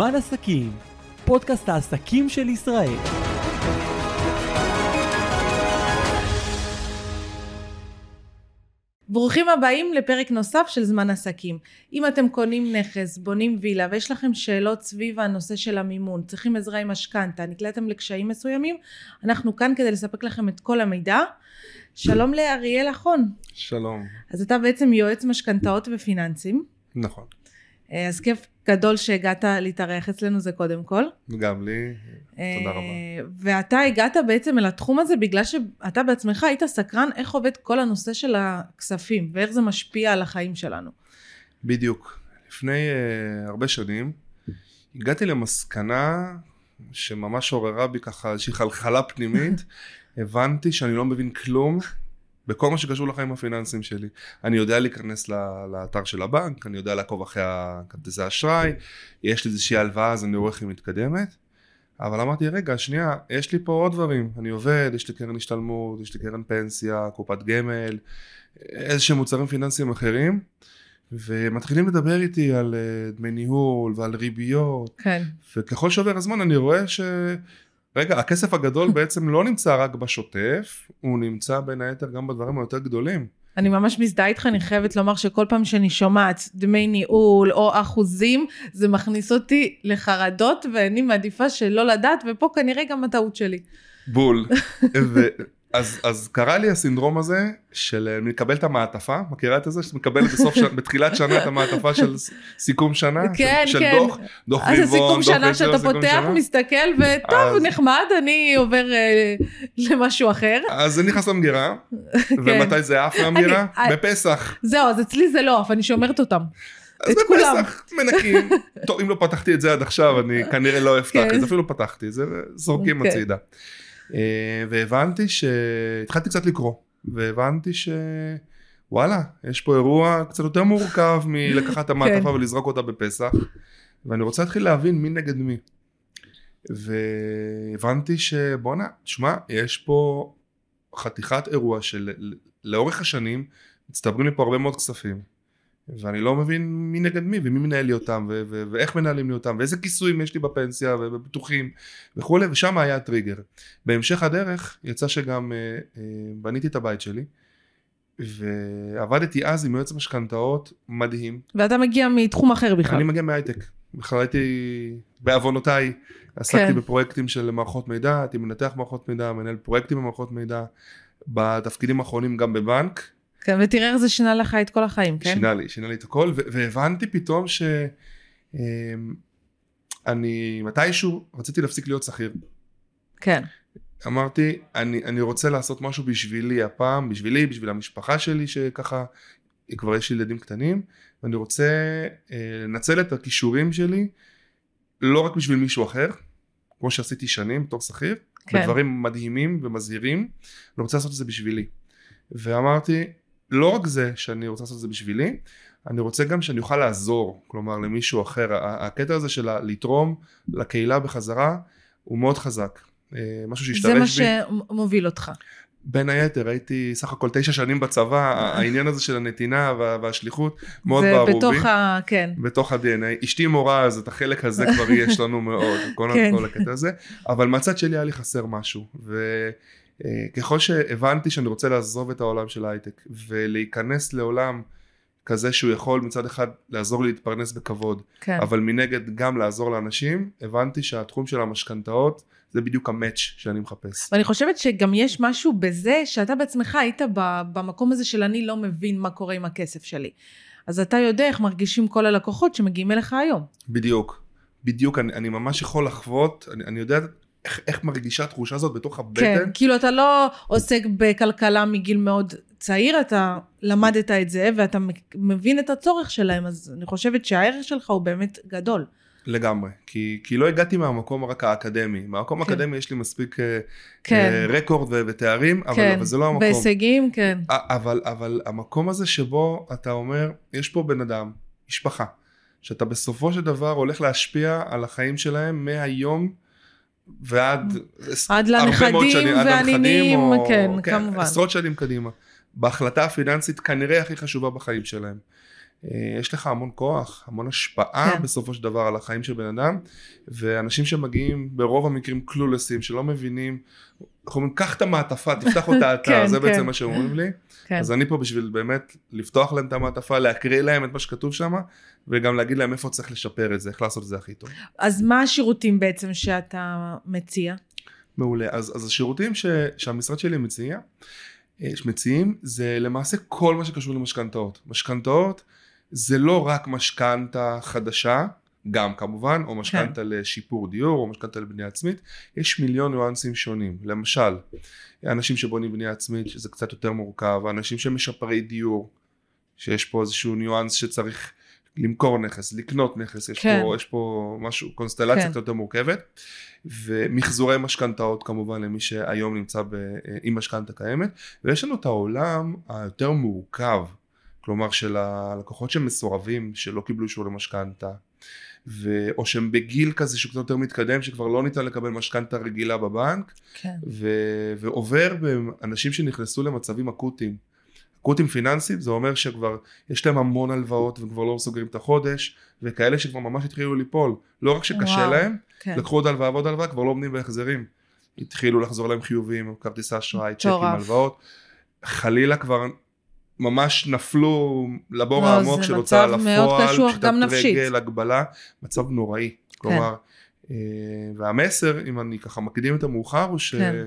זמן עסקים, פודקאסט העסקים של ישראל. ברוכים הבאים לפרק נוסף של זמן עסקים. אם אתם קונים נכס, בונים וילה ויש לכם שאלות סביב הנושא של המימון, צריכים עזרה עם משכנתה, נקלעתם לקשיים מסוימים, אנחנו כאן כדי לספק לכם את כל המידע. שלום לאריאל אחון. שלום. אז אתה בעצם יועץ משכנתאות ופיננסים. נכון. אה, אז כיף גדול שהגעת להתארח אצלנו זה קודם כל. גם לי, תודה רבה. אה, ואתה הגעת בעצם אל התחום הזה בגלל שאתה בעצמך היית סקרן איך עובד כל הנושא של הכספים ואיך זה משפיע על החיים שלנו. בדיוק. לפני uh, הרבה שנים הגעתי למסקנה שממש עוררה בי ככה איזושהי חלחלה פנימית. הבנתי שאני לא מבין כלום בכל מה שקשור לחיים הפיננסיים שלי. אני יודע להיכנס לאתר של הבנק, אני יודע לעקוב אחרי הכרטיסי אשראי, יש לי איזושהי הלוואה אז אני רואה איך היא מתקדמת, אבל אמרתי רגע שנייה, יש לי פה עוד דברים, אני עובד, יש לי קרן השתלמות, יש לי קרן פנסיה, קופת גמל, איזה שהם מוצרים פיננסיים אחרים. ומתחילים לדבר איתי על אה, דמי ניהול ועל ריביות, כן. וככל שעובר הזמן אני רואה ש... רגע, הכסף הגדול בעצם לא נמצא רק בשוטף, הוא נמצא בין היתר גם בדברים היותר גדולים. אני ממש מזדהה איתך, אני חייבת לומר שכל פעם שאני שומעת דמי ניהול או אחוזים, זה מכניס אותי לחרדות ואני מעדיפה שלא לדעת, ופה כנראה גם הטעות שלי. בול. אז, אז קרה לי הסינדרום הזה של אה, מקבל את המעטפה, מכירה את זה? שאת מקבלת בסוף שנה, בתחילת שנה את המעטפה של סיכום שנה? כן, של, כן. של דוח, דוח רבעון, דוח סיכום שנה שאתה פותח, שנה. מסתכל, וטוב, אז... נחמד, אני עובר אה, למשהו אחר. אז זה נכנס למגירה, ומתי זה עף מהמגירה? אני- בפסח. זהו, אז אצלי זה לא, אבל אני שומרת אותם. אז את כולם. בפסח מנקים. טוב, אם לא פתחתי את זה עד עכשיו, אני כנראה לא אפתח כן. את זה, אפילו פתחתי את זה, וזורקים אוקיי. הצידה. אה, והבנתי ש... התחלתי קצת לקרוא, והבנתי ש... וואלה, יש פה אירוע קצת יותר מורכב מלקחת את המעטפה כן. ולזרוק אותה בפסח, ואני רוצה להתחיל להבין מי נגד מי. והבנתי שבואנה, שמע, יש פה חתיכת אירוע של לאורך השנים מצטברים לי פה הרבה מאוד כספים. ואני לא מבין מי נגד מי ומי מנהל לי אותם ו- ו- ואיך מנהלים לי אותם ואיזה כיסויים יש לי בפנסיה ובביטוחים וכולי ושם היה הטריגר. בהמשך הדרך יצא שגם אה, אה, בניתי את הבית שלי ועבדתי אז עם יועץ משכנתאות מדהים. ואתה מגיע מתחום אחר בכלל. אני מגיע מהייטק. בכלל הייתי בעוונותיי עסקתי כן. בפרויקטים של מערכות מידע, הייתי מנתח מערכות מידע, מנהל פרויקטים במערכות מידע, בתפקידים האחרונים גם בבנק. כן, ותראה איך זה שינה לך את כל החיים, כן? שינה לי, שינה לי את הכל, והבנתי פתאום ש... אמ, מתישהו רציתי להפסיק להיות שכיר. כן. אמרתי, אני, אני רוצה לעשות משהו בשבילי הפעם, בשבילי, בשביל המשפחה שלי, שככה, כבר יש לי ילדים קטנים, ואני רוצה אה, לנצל את הכישורים שלי, לא רק בשביל מישהו אחר, כמו שעשיתי שנים בתור שכיר, כן. בדברים מדהימים ומזהירים, אני רוצה לעשות את זה בשבילי. ואמרתי, לא רק זה שאני רוצה לעשות את זה בשבילי, אני רוצה גם שאני אוכל לעזור, כלומר למישהו אחר. הקטע הזה של לתרום לקהילה בחזרה הוא מאוד חזק. אה, משהו שהשתרש זה בי. מה שמוביל אותך. בין היתר הייתי סך הכל תשע שנים בצבא, העניין הזה של הנתינה וה- והשליחות מאוד זה בערו בתוך בי. ה... כן. בתוך ה-DNA. אשתי מורה אז את החלק הזה כבר יש לנו מאוד, כל, כן. כל הקטע הזה, אבל מהצד שלי היה לי חסר משהו. וככל שהבנתי שאני רוצה לעזוב את העולם של ההייטק ולהיכנס לעולם כזה שהוא יכול מצד אחד לעזור להתפרנס בכבוד, כן. אבל מנגד גם לעזור לאנשים, הבנתי שהתחום של המשכנתאות זה בדיוק המאץ' שאני מחפש. ואני חושבת שגם יש משהו בזה שאתה בעצמך היית במקום הזה של אני לא מבין מה קורה עם הכסף שלי. אז אתה יודע איך מרגישים כל הלקוחות שמגיעים אליך היום. בדיוק, בדיוק, אני, אני ממש יכול לחוות, אני, אני יודע איך, איך מרגישה התחושה הזאת בתוך הבטן. כן, כאילו אתה לא עוסק בכלכלה מגיל מאוד צעיר, אתה למדת את זה ואתה מבין את הצורך שלהם, אז אני חושבת שהערך שלך הוא באמת גדול. לגמרי, כי, כי לא הגעתי מהמקום רק האקדמי, מהמקום כן. האקדמי יש לי מספיק אה, כן, אה, רקורד ו- ותארים, אבל, כן, אבל זה לא המקום. בהישגים, כן. א- אבל, אבל המקום הזה שבו אתה אומר, יש פה בן אדם, משפחה, שאתה בסופו של דבר הולך להשפיע על החיים שלהם מהיום ועד עד לנכדים שנים, והנינים, או- כן, כמובן. עשרות שנים קדימה. בהחלטה הפיננסית כנראה הכי חשובה בחיים שלהם. אה, יש לך המון כוח, המון השפעה כן. בסופו של דבר על החיים של בן אדם, ואנשים שמגיעים ברוב המקרים קלולסים, שלא מבינים, אנחנו אומרים, קח את המעטפה, תפתח אותה אתה, כן, זה בעצם כן. מה שאומרים לי. כן. אז אני פה בשביל באמת לפתוח להם את המעטפה, להקריא להם את מה שכתוב שם, וגם להגיד להם איפה צריך לשפר את זה, איך לעשות את זה הכי טוב. אז מה השירותים בעצם שאתה מציע? מעולה. אז, אז השירותים ש, שהמשרד שלי מציע, אה, שמציעים, זה למעשה כל מה שקשור למשכנתאות. משכנתאות זה לא רק משכנתה חדשה, גם כמובן, או משכנתה לשיפור דיור, או משכנתה לבנייה עצמית, יש מיליון ניואנסים שונים. למשל, אנשים שבונים בנייה עצמית, שזה קצת יותר מורכב, אנשים שמשפרי דיור, שיש פה איזשהו ניואנס שצריך למכור נכס, לקנות נכס, יש, כן. פה, יש פה משהו, קונסטלציה כן. קצת יותר מורכבת, ומחזורי משכנתאות כמובן למי שהיום נמצא ב, עם משכנתה קיימת, ויש לנו את העולם היותר מורכב, כלומר של הלקוחות שמסורבים, שלא קיבלו אישור למשכנתה, ו... או שהם בגיל כזה שהוא קצת יותר מתקדם, שכבר לא ניתן לקבל משכנתה רגילה בבנק, כן. ו... ועובר באנשים שנכנסו למצבים אקוטיים. אקוטיים פיננסיים זה אומר שכבר יש להם המון הלוואות וכבר לא סוגרים את החודש וכאלה שכבר ממש התחילו ליפול לא רק שקשה וואו. להם כן. לקחו עוד הלוואה ועוד הלוואה כבר לא עומדים בהחזרים התחילו לחזור להם חיובים כרטיסי אשראי צ'קים. הלוואות חלילה כבר ממש נפלו לבור לא, העמוק של הוצאה מצב מאוד לפועל, קשוח, פשיטת גם נפשית. רגל, הגבלה, מצב נוראי. כלומר, אה, והמסר, אם אני ככה מקדים את המאוחר, הוא כן.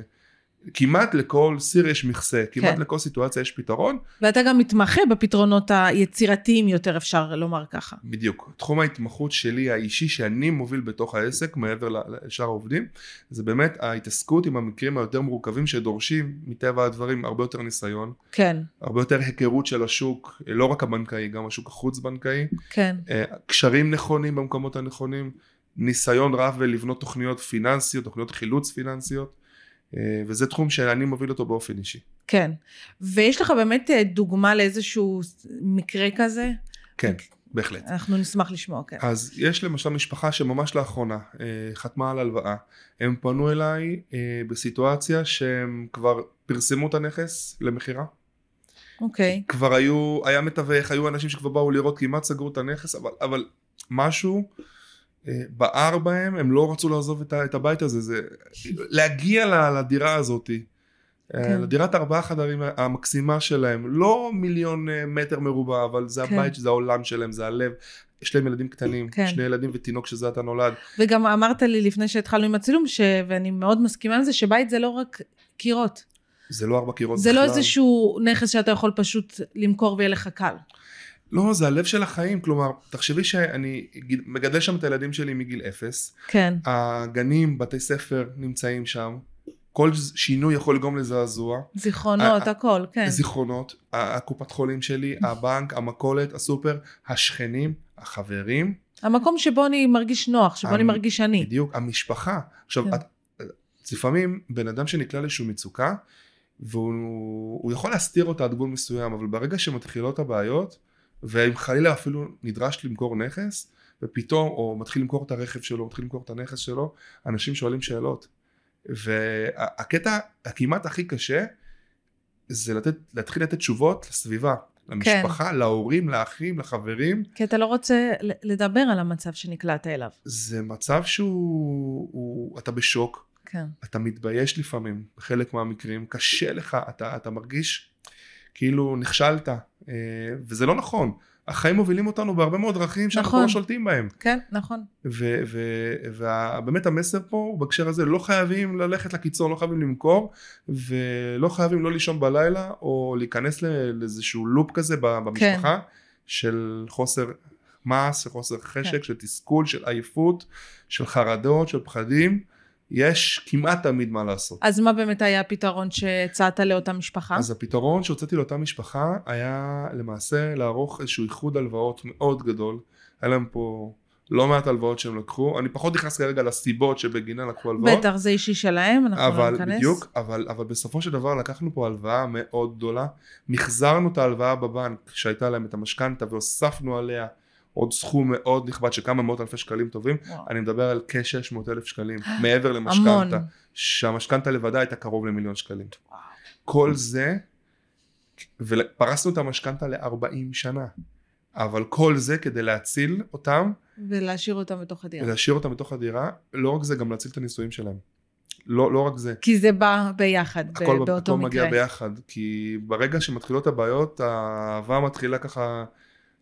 שכמעט לכל סיר יש מכסה, כמעט כן. לכל סיטואציה יש פתרון. ואתה גם מתמחה בפתרונות היצירתיים יותר, אפשר לומר ככה. בדיוק. תחום ההתמחות שלי האישי שאני מוביל בתוך העסק מעבר לשאר העובדים זה באמת ההתעסקות עם המקרים היותר מורכבים שדורשים מטבע הדברים הרבה יותר ניסיון, כן, הרבה יותר היכרות של השוק, לא רק הבנקאי, גם השוק החוץ בנקאי, כן. אה, קשרים נכונים במקומות הנכונים, ניסיון רב בלבנות תוכניות פיננסיות, תוכניות חילוץ פיננסיות, וזה תחום שאני מוביל אותו באופן אישי. כן. ויש לך באמת אה, דוגמה לאיזשהו מקרה כזה? כן, בהחלט. אנחנו נשמח לשמוע, כן. אז יש למשל משפחה שממש לאחרונה אה, חתמה על הלוואה. הם פנו אליי אה, בסיטואציה שהם כבר פרסמו את הנכס למכירה. אוקיי. כבר היו, היה מתווך, היו אנשים שכבר באו לראות, כמעט סגרו את הנכס, אבל, אבל משהו אה, בער בהם, הם לא רצו לעזוב את, את הבית הזה, זה להגיע לדירה הזאת, כן. כן. לדירת ארבעה חדרים המקסימה שלהם, לא מיליון אה, מטר מרובע, אבל זה כן. הבית, זה העולם שלהם, זה הלב. יש להם ילדים קטנים, כן. שני ילדים ותינוק שזה עתה נולד. וגם אמרת לי לפני שהתחלנו עם הצילום, ש... ואני מאוד מסכימה עם זה, שבית זה לא רק קירות. זה לא ארבע קירות זה לא בכלל. איזשהו נכס שאתה יכול פשוט למכור ויהיה לך קל. לא, זה הלב של החיים, כלומר, תחשבי שאני מגדל שם את הילדים שלי מגיל אפס, כן, הגנים, בתי ספר נמצאים שם, כל שינוי יכול לגרום לזעזוע, זיכרונות, אה, הכל, כן. זיכרונות, הקופת חולים שלי, הבנק, המכולת, הסופר, השכנים, החברים, המקום שבו אני מרגיש נוח, שבו המ- אני מרגיש אני. בדיוק, המשפחה. עכשיו, כן. את, לפעמים בן אדם שנקלע לאיזושהי מצוקה, והוא הוא יכול להסתיר אותה עד גבול מסוים, אבל ברגע שמתחילות הבעיות, ואם חלילה אפילו נדרש למכור נכס, ופתאום, או מתחיל למכור את הרכב שלו, מתחיל למכור את הנכס שלו, אנשים שואלים שאלות. והקטע הכמעט הכי קשה, זה לתת, להתחיל לתת תשובות לסביבה, למשפחה, כן. להורים, לאחים, לחברים. כי אתה לא רוצה לדבר על המצב שנקלעת אליו. זה מצב שהוא, הוא, אתה בשוק, כן. אתה מתבייש לפעמים בחלק מהמקרים, קשה לך, אתה, אתה מרגיש כאילו נכשלת, וזה לא נכון. החיים מובילים אותנו בהרבה מאוד דרכים שאנחנו נכון. לא שולטים בהם. כן, נכון. ובאמת המסר פה הוא בהקשר הזה, לא חייבים ללכת לקיצון, לא חייבים למכור, ולא חייבים לא לישון בלילה, או להיכנס לאיזשהו לופ כזה במשפחה, של חוסר מעש, של חוסר חשק, כן. של תסכול, של עייפות, של חרדות, של פחדים. יש כמעט תמיד מה לעשות. אז מה באמת היה הפתרון שהצעת לאותה משפחה? אז הפתרון שהוצאתי לאותה משפחה היה למעשה לערוך איזשהו איחוד הלוואות מאוד גדול. היה להם פה לא מעט הלוואות שהם לקחו. אני פחות נכנס כרגע לסיבות שבגינן לקחו הלוואות. בטח, זה אישי שלהם, אנחנו לא אבל ניכנס. בדיוק, אבל, אבל בסופו של דבר לקחנו פה הלוואה מאוד גדולה, מחזרנו את ההלוואה בבנק שהייתה להם את המשכנתה והוספנו עליה עוד סכום מאוד נכבד של כמה מאות אלפי שקלים טובים, וואו. אני מדבר על כ-600 אלף שקלים מעבר. למשכנתה, שהמשכנתה לבדה הייתה קרוב למיליון שקלים. כל זה, ופרסנו את המשכנתה ל-40 שנה. אבל כל זה כדי להציל אותם, ולהשאיר אותם בתוך הדירה. ולהשאיר אותם בתוך הדירה, לא רק זה, גם להציל את הנישואים שלהם. לא, לא רק זה. כי זה בא ביחד, הכל, באותו הכל מגיע מקרה. ביחד, כי ברגע שמתחילות הבעיות, האהבה מתחילה ככה,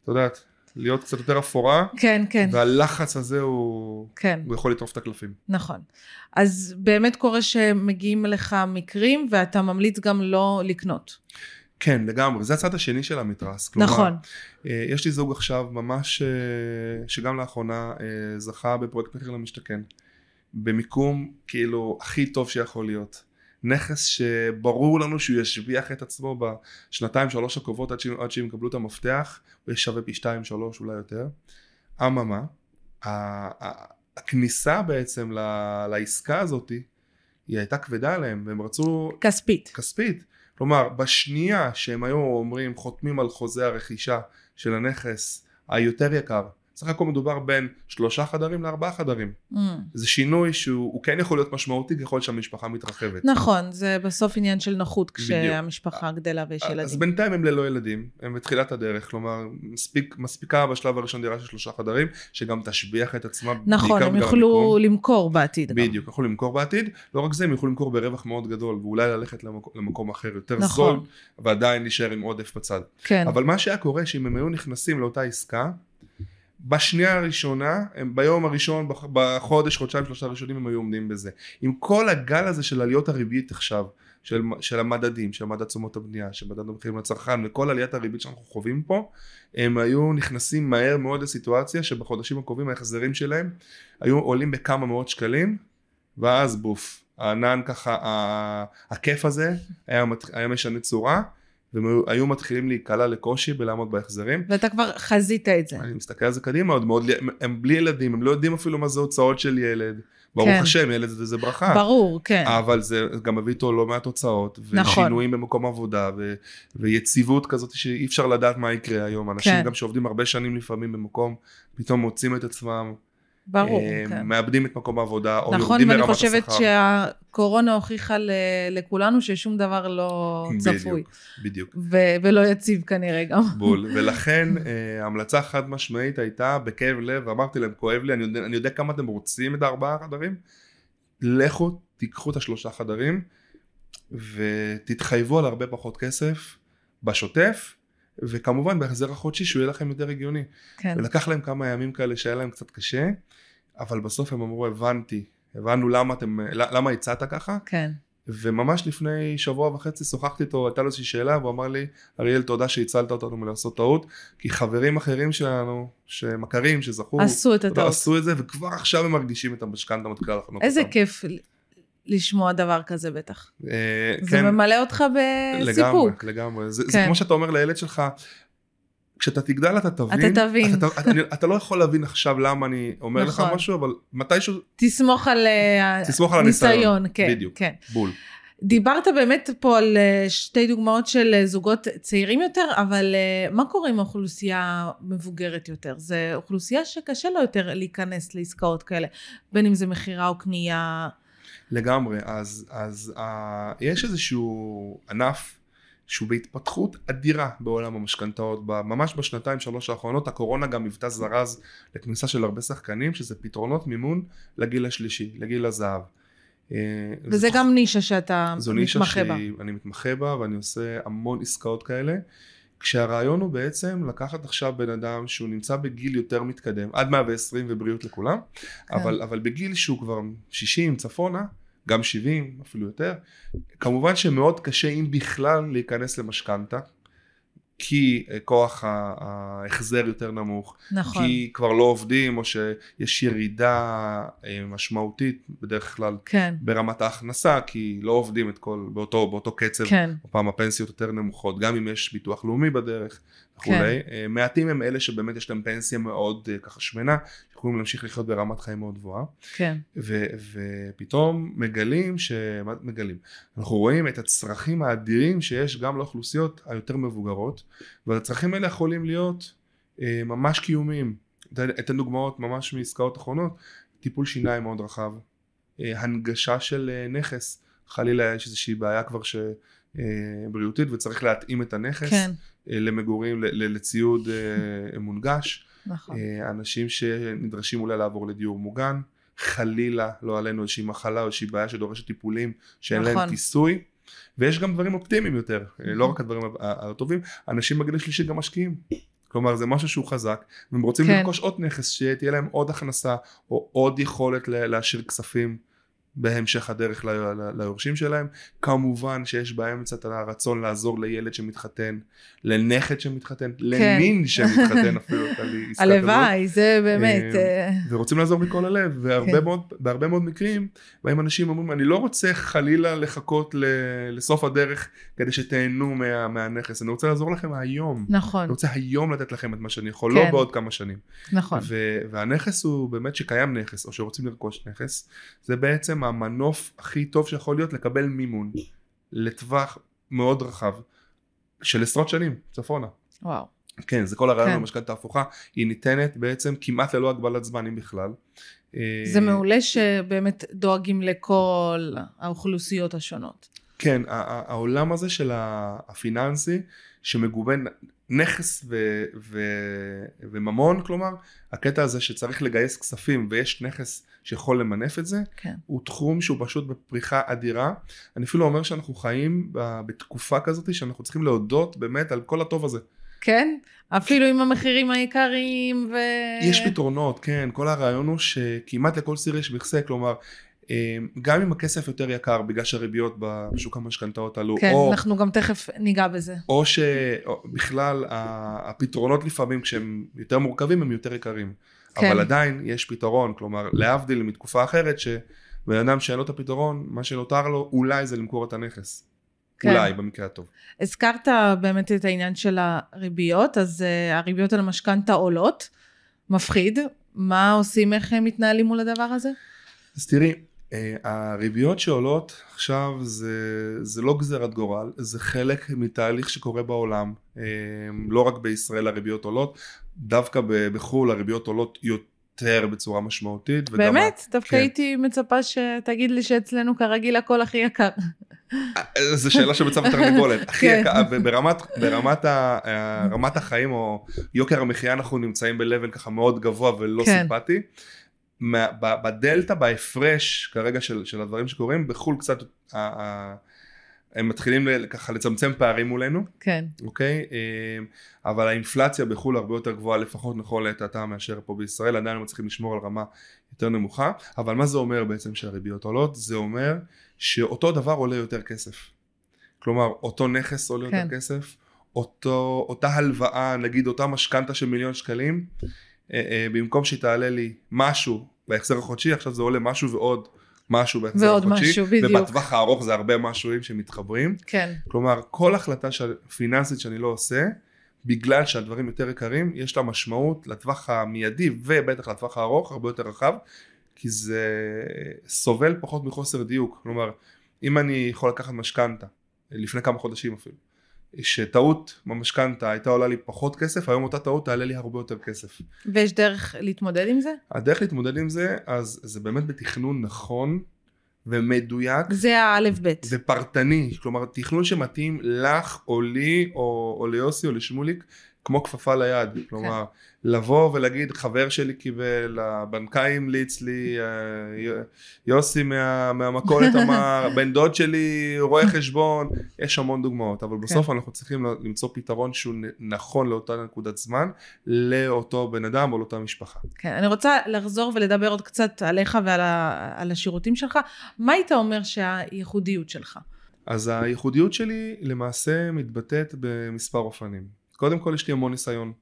את יודעת, להיות קצת יותר אפורה, כן, כן, והלחץ הזה הוא, כן, הוא יכול לטרוף את הקלפים. נכון. אז באמת קורה שמגיעים לך מקרים, ואתה ממליץ גם לא לקנות. כן, לגמרי, זה הצד השני של המתרס. כלומר, נכון. אה, יש לי זוג עכשיו ממש, אה, שגם לאחרונה אה, זכה בפרויקט מחיר למשתכן. במיקום כאילו הכי טוב שיכול להיות. נכס שברור לנו שהוא ישביח את עצמו בשנתיים שלוש הקרובות עד, ש... עד שהם יקבלו את המפתח, הוא שווה פי שתיים שלוש אולי יותר. אממה, הכניסה בעצם לעסקה הזאתי היא הייתה כבדה עליהם והם רצו כספית. כספית. כלומר, בשנייה שהם היו אומרים, חותמים על חוזה הרכישה של הנכס היותר יקר, סך הכל מדובר בין שלושה חדרים לארבעה חדרים. Mm. זה שינוי שהוא הוא כן יכול להיות משמעותי ככל שהמשפחה מתרחבת. נכון, זה בסוף עניין של נוחות כשהמשפחה גדלה ויש אז ילדים. בינתיים הם ללא ילדים, הם בתחילת הדרך, כלומר מספיק, מספיקה בשלב הראשון דירה של שלושה חדרים, שגם תשביח את עצמה, נכון, הם יוכלו. למכור בעתיד. בדיוק, יכלו למכור בעתיד, לא רק זה, הם יוכלו למכור ברווח מאוד גדול, ואולי ללכת למקום, למקום אחר יותר נכון. זול, ועדיין להישאר עם עודף בצד. כן, אבל מה שהיה קורה שאם הם היו נכנסים לאותה עסקה בשנייה הראשונה הם ביום הראשון בח- בחודש חודשיים שלושה ראשונים הם היו עומדים בזה. עם כל הגל הזה של עליות הריבית עכשיו של, של המדדים של מדד תשומות הבנייה של מדד המחירים לצרכן וכל עליית הריבית שאנחנו חווים פה הם היו נכנסים מהר מאוד לסיטואציה שבחודשים הקרובים ההחזרים שלהם היו עולים בכמה מאות שקלים ואז בוף הענן ככה הכיף הזה היה, היה משנה צורה והם היו- מתחילים להיקלע לקושי בלעמוד בהחזרים ואתה כבר חזית את זה. אני מסתכל על זה קדימה עוד מאוד הם, הם בלי ילדים הם לא יודעים אפילו מה זה הוצאות של ילד ברוך כן. השם ילד זה, זה ברכה ברור, כן. אבל זה גם מביא איתו לא מעט הוצאות נכון. ושינויים במקום עבודה ו, ויציבות כזאת שאי אפשר לדעת מה יקרה היום אנשים כן. גם שעובדים הרבה שנים לפעמים במקום פתאום מוצאים את עצמם ברור, אה, כן. מאבדים את מקום העבודה או נכון, יורדים ואני ברמת חושבת השכר שהקורונה הוכיחה ל- לכולנו ששום דבר לא צפוי. בדיוק, בדיוק ו- ולא יציב כנראה גם. בול ולכן אה, המלצה חד משמעית הייתה בכאב לב ואמרתי להם כואב לי אני יודע, אני יודע כמה אתם רוצים את הארבעה חדרים לכו תיקחו את השלושה חדרים ותתחייבו על הרבה פחות כסף בשוטף וכמובן בהחזר החודשי שהוא יהיה לכם יותר הגיוני כן. ולקח להם כמה ימים כאלה שהיה להם קצת קשה אבל בסוף הם אמרו הבנתי הבנו למה אתם למה הצעת ככה כן. וממש לפני שבוע וחצי שוחחתי איתו, הייתה לו איזושהי שאלה והוא אמר לי, אריאל תודה שהצלת אותנו מלעשות טעות, כי חברים אחרים שלנו, שמכרים, שזכו, עשו את יודע, הטעות. עשו את זה וכבר עכשיו הם מרגישים את המשכנתה מתחילה לחנוק איזה אותם. כיף לשמוע דבר כזה בטח. אה, זה כן, ממלא אותך לגמרי, בסיפוק. לגמרי, זה, זה כן. כמו שאתה אומר לילד שלך, כשאתה תגדל אתה תבין, אתה תבין. אתה, אתה, אתה לא יכול להבין עכשיו למה אני אומר לך נכון. משהו, אבל מתישהו, תסמוך על אה, תסמוך על הניסיון, ניסיון, כן, בדיוק. כן. בול. דיברת באמת פה על אה, שתי דוגמאות של זוגות צעירים יותר, אבל מה קורה עם האוכלוסייה מבוגרת יותר? זו אוכלוסייה שקשה לה יותר להיכנס לעסקאות כאלה, בין אם זה מכירה או קנייה. לגמרי, אז, אז uh, יש איזשהו ענף שהוא בהתפתחות אדירה בעולם המשכנתאות, ממש בשנתיים שלוש האחרונות הקורונה גם היוותה זרז לכניסה של הרבה שחקנים שזה פתרונות מימון לגיל השלישי, לגיל הזהב. אה, וזה זו- גם נישה שאתה זו נישה מתמחה בה. שאני מתמחה בה ואני עושה המון עסקאות כאלה כשהרעיון הוא בעצם לקחת עכשיו בן אדם שהוא נמצא בגיל יותר מתקדם עד 120 ובריאות לכולם כן. אבל, אבל בגיל שהוא כבר 60 צפונה גם 70 אפילו יותר כמובן שמאוד קשה אם בכלל להיכנס למשכנתה כי אה, כוח ההחזר יותר נמוך. נכון, כי כבר לא עובדים או שיש ירידה אה, משמעותית בדרך כלל כן, ברמת ההכנסה כי לא עובדים את כל באותו באותו קצב. כן, פעם הפנסיות יותר נמוכות גם אם יש ביטוח לאומי בדרך וכולי. אה, מעטים הם אלה שבאמת יש להם פנסיה מאוד אה, ככה שמנה יכולים להמשיך לחיות ברמת חיים מאוד גבוהה. כן, ו, ופתאום מגלים ש... מה מגלים? אנחנו רואים את הצרכים האדירים שיש גם לאוכלוסיות היותר מבוגרות והצרכים האלה יכולים להיות אה, ממש קיומיים. אתן דוגמאות ממש מעסקאות אחרונות, טיפול שיניים מאוד רחב, אה, הנגשה של אה, נכס, חלילה יש איזושהי בעיה כבר ש... אה, בריאותית וצריך להתאים את הנכס כן, אה, למגורים, לציוד אה, מונגש. נכון. אנשים שנדרשים אולי לעבור לדיור מוגן, חלילה לא עלינו איזושהי מחלה או איזושהי בעיה שדורשת טיפולים שאין נכון. להם כיסוי. ויש גם דברים אופטימיים יותר, לא נכון. רק הדברים הטובים, אנשים בגיל השלישי גם משקיעים. כלומר זה משהו שהוא חזק, והם רוצים כן. לרכוש עוד נכס, שתהיה להם עוד הכנסה, או עוד יכולת להשאיר כספים בהמשך הדרך ליורשים שלהם. כמובן שיש באמצע את הרצון לעזור לילד שמתחתן, לנכד שמתחתן, למין שמתחתן אפילו. הלוואי, זה באמת... אה, אה, ורוצים לעזור מכל הלב, והרבה כן. מאוד, מקרים, בהם אנשים אומרים, אני לא רוצה חלילה לחכות לסוף הדרך כדי שתהנו מה, מהנכס, אני רוצה לעזור לכם היום. נכון, אני רוצה היום לתת לכם את מה שאני יכול, כן. לא בעוד כמה שנים. נכון. והנכס הוא באמת שקיים נכס, או שרוצים לרכוש נכס, זה בעצם המנוף הכי טוב שיכול להיות לקבל מימון לטווח מאוד רחב של עשרות שנים, צפונה. וואו. כן, זה כל הרעיון כן. במשכנתא ההפוכה, היא ניתנת בעצם כמעט ללא הגבלת זמן, אם בכלל. אה, זה מעולה שבאמת דואגים לכל האוכלוסיות השונות. כן, העולם הזה של הפיננסי, שמגובה נ- נכס ו- ו- וממון, כלומר, הקטע הזה שצריך לגייס כספים ויש נכס שיכול למנף את זה, כן. הוא תחום שהוא פשוט בפריחה אדירה. אני אפילו אומר שאנחנו חיים בתקופה כזאת שאנחנו צריכים להודות באמת על כל הטוב הזה. כן? אפילו עם המחירים העיקריים ו... יש פתרונות, כן, כל הרעיון הוא שכמעט לכל סיר יש מכסה, כלומר, גם אם הכסף יותר יקר בגלל שהריביות בשוק המשכנתאות עלו, כן, או, אנחנו גם תכף ניגע בזה. או שבכלל הפתרונות לפעמים כשהם יותר מורכבים הם יותר יקרים, כן. אבל עדיין יש פתרון, כלומר להבדיל מתקופה אחרת שבן אדם שאין לו את הפתרון, מה שנותר לו אולי זה למכור את הנכס, כן. אולי במקרה הטוב. הזכרת באמת את העניין של הריביות, אז uh, הריביות על המשכנתה עולות, מפחיד. מה עושים, איך הם מתנהלים מול הדבר הזה? אז תראי, הריביות שעולות עכשיו זה, זה לא גזירת גורל, זה חלק מתהליך שקורה בעולם. אה, לא רק בישראל הריביות עולות, דווקא בחו"ל הריביות עולות יותר בצורה משמעותית. וגם באמת? ה- דווקא כן. הייתי מצפה שתגיד לי שאצלנו כרגיל הכל הכי יקר. אה, זו שאלה מצב התרנגולת. הכי כן. יקר, וברמת ברמת ה- ה- רמת החיים או יוקר המחיה אנחנו נמצאים ב-level ככה מאוד גבוה ולא כן. סימפטי. מה- בדלתא, בהפרש כרגע של, של הדברים שקורים, בחו"ל קצת, הם מתחילים ככה לצמצם פערים מולנו, כן, אוקיי? אה, אבל האינפלציה בחו"ל הרבה יותר גבוהה, לפחות נכון לעת עתה מאשר פה בישראל, עדיין הם מצליחים לשמור על רמה יותר נמוכה, אבל מה זה אומר בעצם שהריביות עולות? זה אומר שאותו דבר עולה יותר כסף. כלומר, אותו נכס עולה כן. יותר כסף, אותו, אותה הלוואה, נגיד אותה משכנתה של מיליון שקלים, אה, אה, במקום שהיא תעלה לי משהו בהחזר החודשי, עכשיו זה עולה משהו ועוד משהו בהחזר ועוד החודשי, משהו, בדיוק. ובטווח הארוך זה הרבה משהוים שמתחברים. כן, כלומר, כל החלטה פיננסית שאני לא עושה, בגלל שהדברים יותר יקרים, יש לה משמעות לטווח המיידי ובטח לטווח הארוך הרבה יותר רחב, כי זה סובל פחות מחוסר דיוק. כלומר, אם אני יכול לקחת משכנתה, לפני כמה חודשים אפילו, שטעות במשכנתה הייתה עולה לי פחות כסף, היום אותה טעות תעלה לי הרבה יותר כסף. ויש דרך להתמודד עם זה? הדרך להתמודד עם זה, אז זה באמת בתכנון נכון ומדויק. זה האלף בית. ופרטני, כלומר תכנון שמתאים לך או לי או, או ליוסי או לשמוליק כמו כפפה ליד, כלומר לבוא ולהגיד חבר שלי קיבל, הבנקאי המליץ לי, אה, יוסי מה, מהמכולת אמר, בן דוד שלי רואה חשבון, יש המון דוגמאות, אבל בסוף אנחנו צריכים למצוא פתרון שהוא נכון לאותה נקודת זמן, לאותו בן אדם או לאותה משפחה. כן, אני רוצה לחזור ולדבר עוד קצת עליך ועל ה, על השירותים שלך. מה היית אומר שהייחודיות שלך? אז הייחודיות שלי למעשה מתבטאת במספר אופנים. קודם כל יש לי המון ניסיון.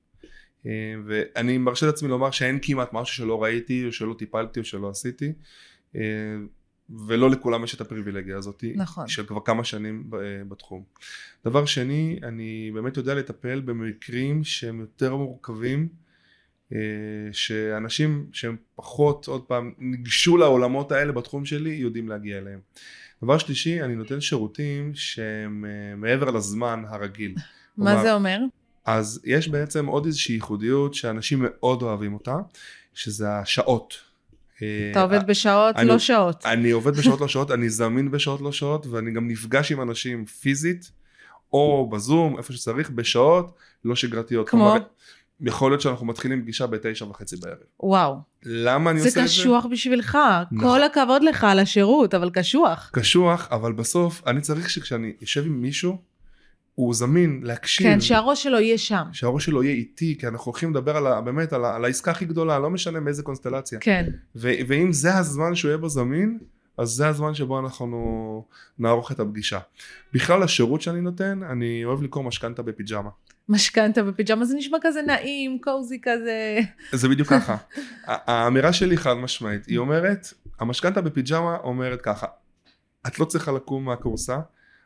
אה, ואני מרשה לעצמי לומר שאין כמעט משהו שלא ראיתי או שלא טיפלתי או שלא עשיתי. אה, ולא לכולם יש את הפריבילגיה הזאת. נכון. של כבר כמה שנים אה, בתחום. דבר שני, אני באמת יודע לטפל במקרים שהם יותר מורכבים. שאנשים שהם פחות, עוד פעם, ניגשו לעולמות האלה בתחום שלי, יודעים להגיע אליהם. דבר שלישי, אני נותן שירותים שהם מעבר לזמן הרגיל. מה כלומר, זה אומר? אז יש בעצם עוד איזושהי ייחודיות שאנשים מאוד אוהבים אותה, שזה השעות. אה, אתה עובד בשעות, אני- לא שעות. אני עובד בשעות לא שעות, אני זמין בשעות לא שעות, ואני גם נפגש עם אנשים פיזית, או בזום, איפה שצריך, בשעות לא שגרתיות. כמו? כלומר, יכול להיות שאנחנו מתחילים פגישה בתשע וחצי בערב. וואו. למה אני זה עושה את זה? קשוח בשבילך. נכון. כל הכבוד לך על השירות, אבל קשוח. קשוח, אבל בסוף אני צריך שכשאני יושב עם מישהו, הוא זמין להקשיב. כן, שהראש שלו יהיה שם. שהראש שלו יהיה איתי, כי אנחנו הולכים לדבר על ה, באמת על, ה, על העסקה הכי גדולה, לא משנה מאיזה קונסטלציה. כן. ו, ואם זה הזמן שהוא יהיה בו זמין, אז זה הזמן שבו אנחנו נערוך את הפגישה. בכלל השירות שאני נותן, אני אוהב לקרוא משכנתה בפיג'מה. משכנתה בפיג'מה זה נשמע כזה נעים, קוזי כזה. זה בדיוק ככה. האמירה שלי חד משמעית, היא אומרת, המשכנתה בפיג'מה אומרת ככה, את לא צריכה לקום מהכורסה,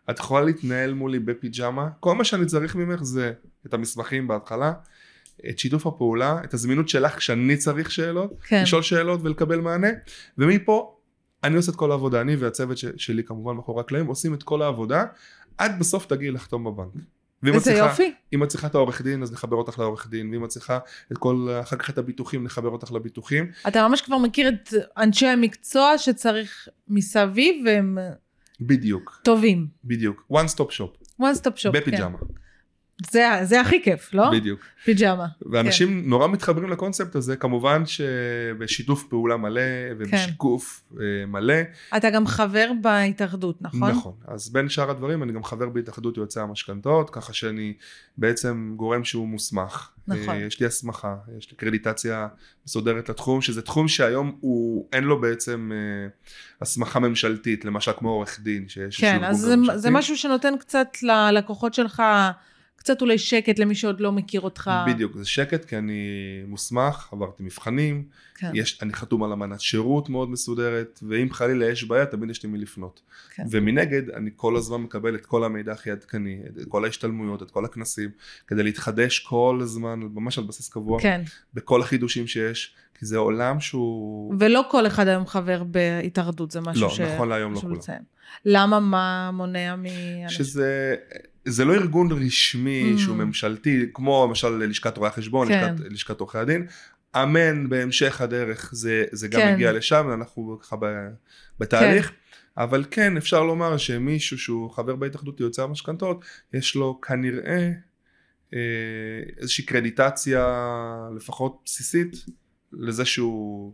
את יכולה להתנהל מולי בפיג'מה, כל מה שאני צריך ממך זה את המסמכים בהתחלה, את שיתוף הפעולה, את הזמינות שלך כשאני צריך שאלות, כן. לשאול שאלות ולקבל מענה, ומפה אני עושה את כל העבודה, אני והצוות ש- שלי כמובן מאחורי הקלעים עושים את כל העבודה, עד בסוף תגיעי לחתום בבנק. ואם את צריכה- יופי. אם את צריכה את העורך דין אז נחבר אותך לעורך דין ואם את צריכה את כל אחר כך את הביטוחים נחבר אותך לביטוחים אתה ממש כבר מכיר את אנשי המקצוע שצריך מסביב והם בדיוק טובים. בדיוק one stop shop one stop shop. בפיג'מה כן. זה, זה הכי כיף, לא? בדיוק פיג'מה. ואנשים נורא מתחברים לקונספט הזה כמובן שבשיתוף פעולה מלא ובשיקוף אה, מלא אתה גם חבר בהתאחדות, נכון? נכון אז בין שאר הדברים אני גם חבר בהתאחדות יועצי המשכנתאות ככה שאני בעצם גורם שהוא מוסמך נכון. אה, יש לי הסמכה יש לי קרדיטציה מסודרת לתחום שזה תחום שהיום הוא אין לו בעצם אה, הסמכה ממשלתית למשל כמו עורך דין שיש כן, אז זה. זה משהו שנותן קצת ללקוחות שלך, קצת אולי שקט למי שעוד לא מכיר אותך. בדיוק זה שקט כי אני מוסמך עברתי מבחנים כן, יש אני חתום על אמנת שירות מאוד מסודרת ואם חלילה יש בעיה תמיד יש לי מי לפנות כן. ומנגד אני כל הזמן מקבל את כל המידע הכי עדכני את כל ההשתלמויות את כל הכנסים כדי להתחדש כל הזמן ממש על בסיס קבוע כן. בכל החידושים שיש כי זה עולם שהוא ולא כל אחד היום חבר בהתאחדות, זה משהו לא, ש... נכון להיום לא כולם. למה, מה מונע מאנשים? שזה זה לא ארגון רשמי Mm. שהוא ממשלתי כמו למשל לשכת רואי החשבון כן. לשכת, לשכת עורכי הדין אמן בהמשך הדרך זה, זה גם כן. מגיע לשם אנחנו ככה ב- בתהליך אבל כן אפשר לומר שמישהו שהוא חבר בהתאחדות יוצא המשכנתאות יש לו כנראה אה, איזושהי קרדיטציה לפחות בסיסית לזה שהוא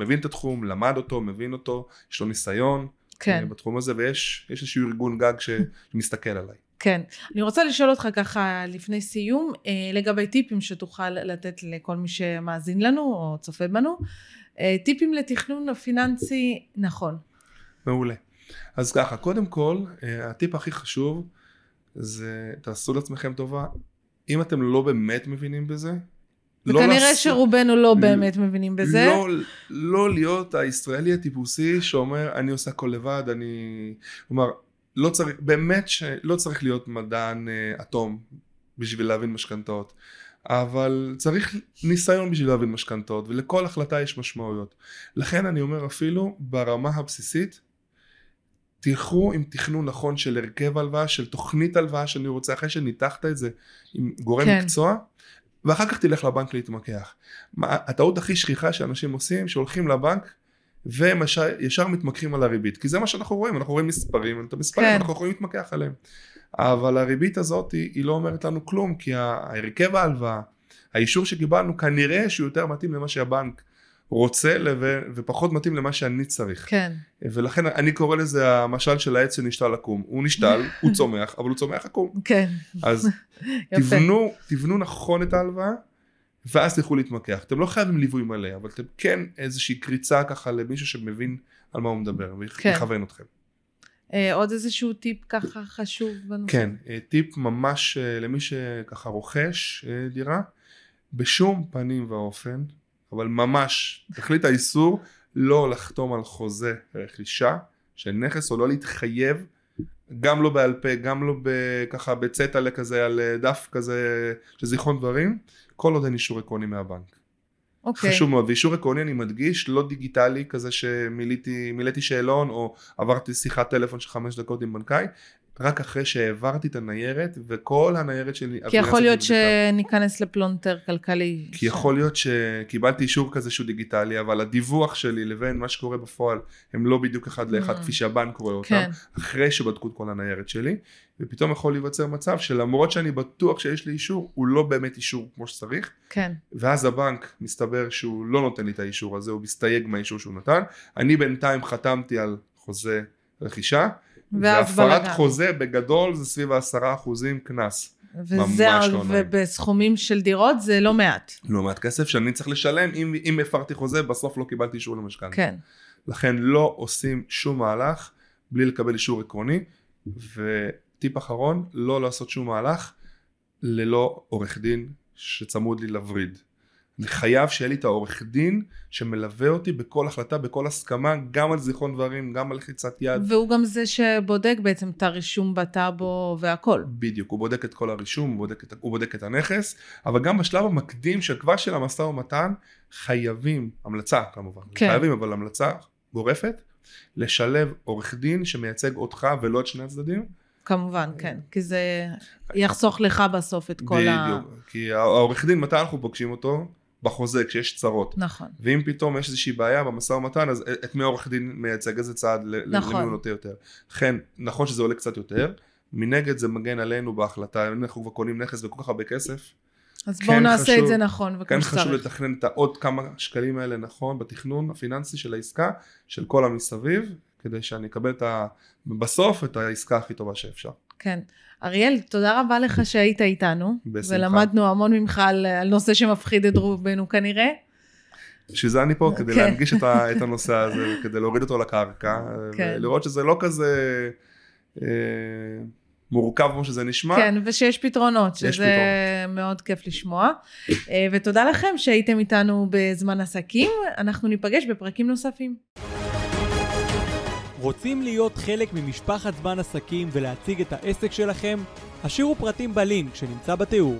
מבין את התחום למד אותו מבין אותו יש לו ניסיון כן, אה, בתחום הזה ויש יש איזשהו ארגון גג שמסתכל עליי. כן. אני רוצה לשאול אותך ככה לפני סיום, אה, לגבי טיפים שתוכל לתת לכל מי שמאזין לנו או צופה בנו. אה, טיפים לתכנון פיננסי נכון. מעולה. אז ככה, קודם כל, אה, הטיפ הכי חשוב זה תעשו לעצמכם טובה. אם אתם לא באמת מבינים בזה, לא וכנראה לעשות- שרובנו לא באמת מבינים בזה. לא, לא להיות הישראלי הטיפוסי שאומר אני עושה הכל לבד, אני... כלומר, לא צריך, באמת שלא צריך להיות מדען אה, אטום בשביל להבין משכנתאות. אבל צריך ניסיון בשביל להבין משכנתאות ולכל החלטה יש משמעויות. לכן אני אומר אפילו ברמה הבסיסית תלכו עם תכנון נכון של הרכב הלוואה, של תוכנית הלוואה שאני רוצה אחרי שניתחת את זה עם גורם כן. מקצוע ואחר כך תלך לבנק להתמקח. מה, הטעות הכי שכיחה שאנשים עושים שהולכים לבנק והם ישר, ישר מתמקחים על הריבית כי זה מה שאנחנו רואים אנחנו רואים מספרים את המספרים כן. אנחנו יכולים להתמקח עליהם אבל הריבית הזאת היא, היא לא אומרת לנו כלום כי ההרכב ההלוואה האישור שקיבלנו כנראה שהוא יותר מתאים למה שהבנק רוצה לב- ופחות מתאים למה שאני צריך כן, ולכן אני קורא לזה המשל של העץ שנשתל לקום הוא נשתל הוא צומח אבל הוא צומח עקום כן. אז. תבנו, תבנו נכון את ההלוואה ואז תלכו להתמקח. אתם לא חייבים ליווי מלא, אבל אתם כן איזושהי קריצה ככה למישהו שמבין על מה הוא מדבר כן. ויכוון אתכם. אה, עוד איזשהו טיפ ככה חשוב בנושא? כן, אה, טיפ ממש אה, למי שככה רוכש דירה, בשום פנים ואופן, אבל ממש, תכלית האיסור, לא לחתום על חוזה רכישה של נכס או לא להתחייב, גם לא בעל פה, גם לא ככה בצטלה כזה על דף כזה של זיכרון דברים, כל עוד אין אישור עקרוני מהבנק. אוקיי. חשוב מאוד, ואישור עקרוני אני מדגיש, לא דיגיטלי כזה שמילאתי מילאתי שאלון או עברתי שיחת טלפון של חמש דקות עם בנקאי, רק אחרי שהעברתי את הניירת וכל הניירת שלי כי יכול להיות. שניכנס לפלונטר כלכלי. כי יכול להיות שקיבלתי אישור כזה שהוא דיגיטלי אבל הדיווח שלי לבין מה שקורה בפועל הם לא בדיוק אחד לאחד Mm. כפי שהבנק רואה אותם כן, אחרי שבדקו את כל הניירת שלי ופתאום יכול להיווצר מצב שלמרות שאני בטוח שיש לי אישור הוא לא באמת אישור כמו שצריך כן. ואז הבנק מסתבר שהוא לא נותן לי את האישור הזה הוא מסתייג מהאישור שהוא נתן אני בינתיים חתמתי על חוזה רכישה והפרת. חוזה בגדול זה סביב העשרה אחוזים קנס וזה, לא. ובסכומים של דירות זה לא מעט. לא מעט כסף שאני צריך לשלם אם, אם הפרתי חוזה בסוף לא קיבלתי אישור למשכנתה כן. לכן לא עושים שום מהלך בלי לקבל אישור עקרוני וטיפ אחרון לא לעשות שום מהלך ללא עורך דין שצמוד לי לווריד. אני חייב שיהיה לי את העורך דין שמלווה אותי בכל החלטה בכל הסכמה גם על זיכרון דברים גם על לחיצת יד והוא גם זה שבודק בעצם את הרישום בטאבו והכל. בדיוק, הוא בודק את כל הרישום, הוא בודק את, הוא בודק את הנכס, אבל גם בשלב המקדים של כבר של המשא ומתן, חייבים, המלצה כמובן, כן. חייבים אבל המלצה גורפת, לשלב עורך דין שמייצג אותך ולא את שני הצדדים. כמובן, כן. כי זה יחסוך לך בסוף את כל ה... בדיוק, כי העורך דין, מתי אנחנו פוגשים אותו? בחוזה, כשיש צרות. נכון. ואם פתאום יש איזושהי בעיה במשא ומתן, אז את מי העורך דין מייצג, איזה צעד, נכון. למי הוא נוטה יותר. לכן, נכון שזה עולה קצת יותר, מנגד זה מגן עלינו בהחלטה, אם אנחנו כבר קונים נכס בכל כך הרבה כסף, אז כן בואו נעשה חשוב- את זה נכון וכמו כן חשוב שצריך. לתכנן את העוד כמה שקלים האלה נכון בתכנון הפיננסי של העסקה של כל המסביב כדי שאני אקבל את ה... בסוף את העסקה הכי טובה שאפשר. כן. אריאל, תודה רבה לך שהיית איתנו. בשמחה. ולמדנו המון ממך על, על נושא שמפחיד את רובנו כנראה. בשביל זה אני פה כדי כן. להנגיש את, ה... את הנושא הזה כדי להוריד אותו לקרקע כן. ולראות שזה לא כזה אה, מורכב כמו שזה נשמע. כן, ושיש פתרונות, שזה פתרונות. מאוד כיף לשמוע. אה, ותודה לכם שהייתם איתנו בזמן עסקים. אנחנו ניפגש בפרקים נוספים. רוצים להיות חלק ממשפחת זמן עסקים ולהציג את העסק שלכם? השאירו פרטים בלינק שנמצא בתיאור.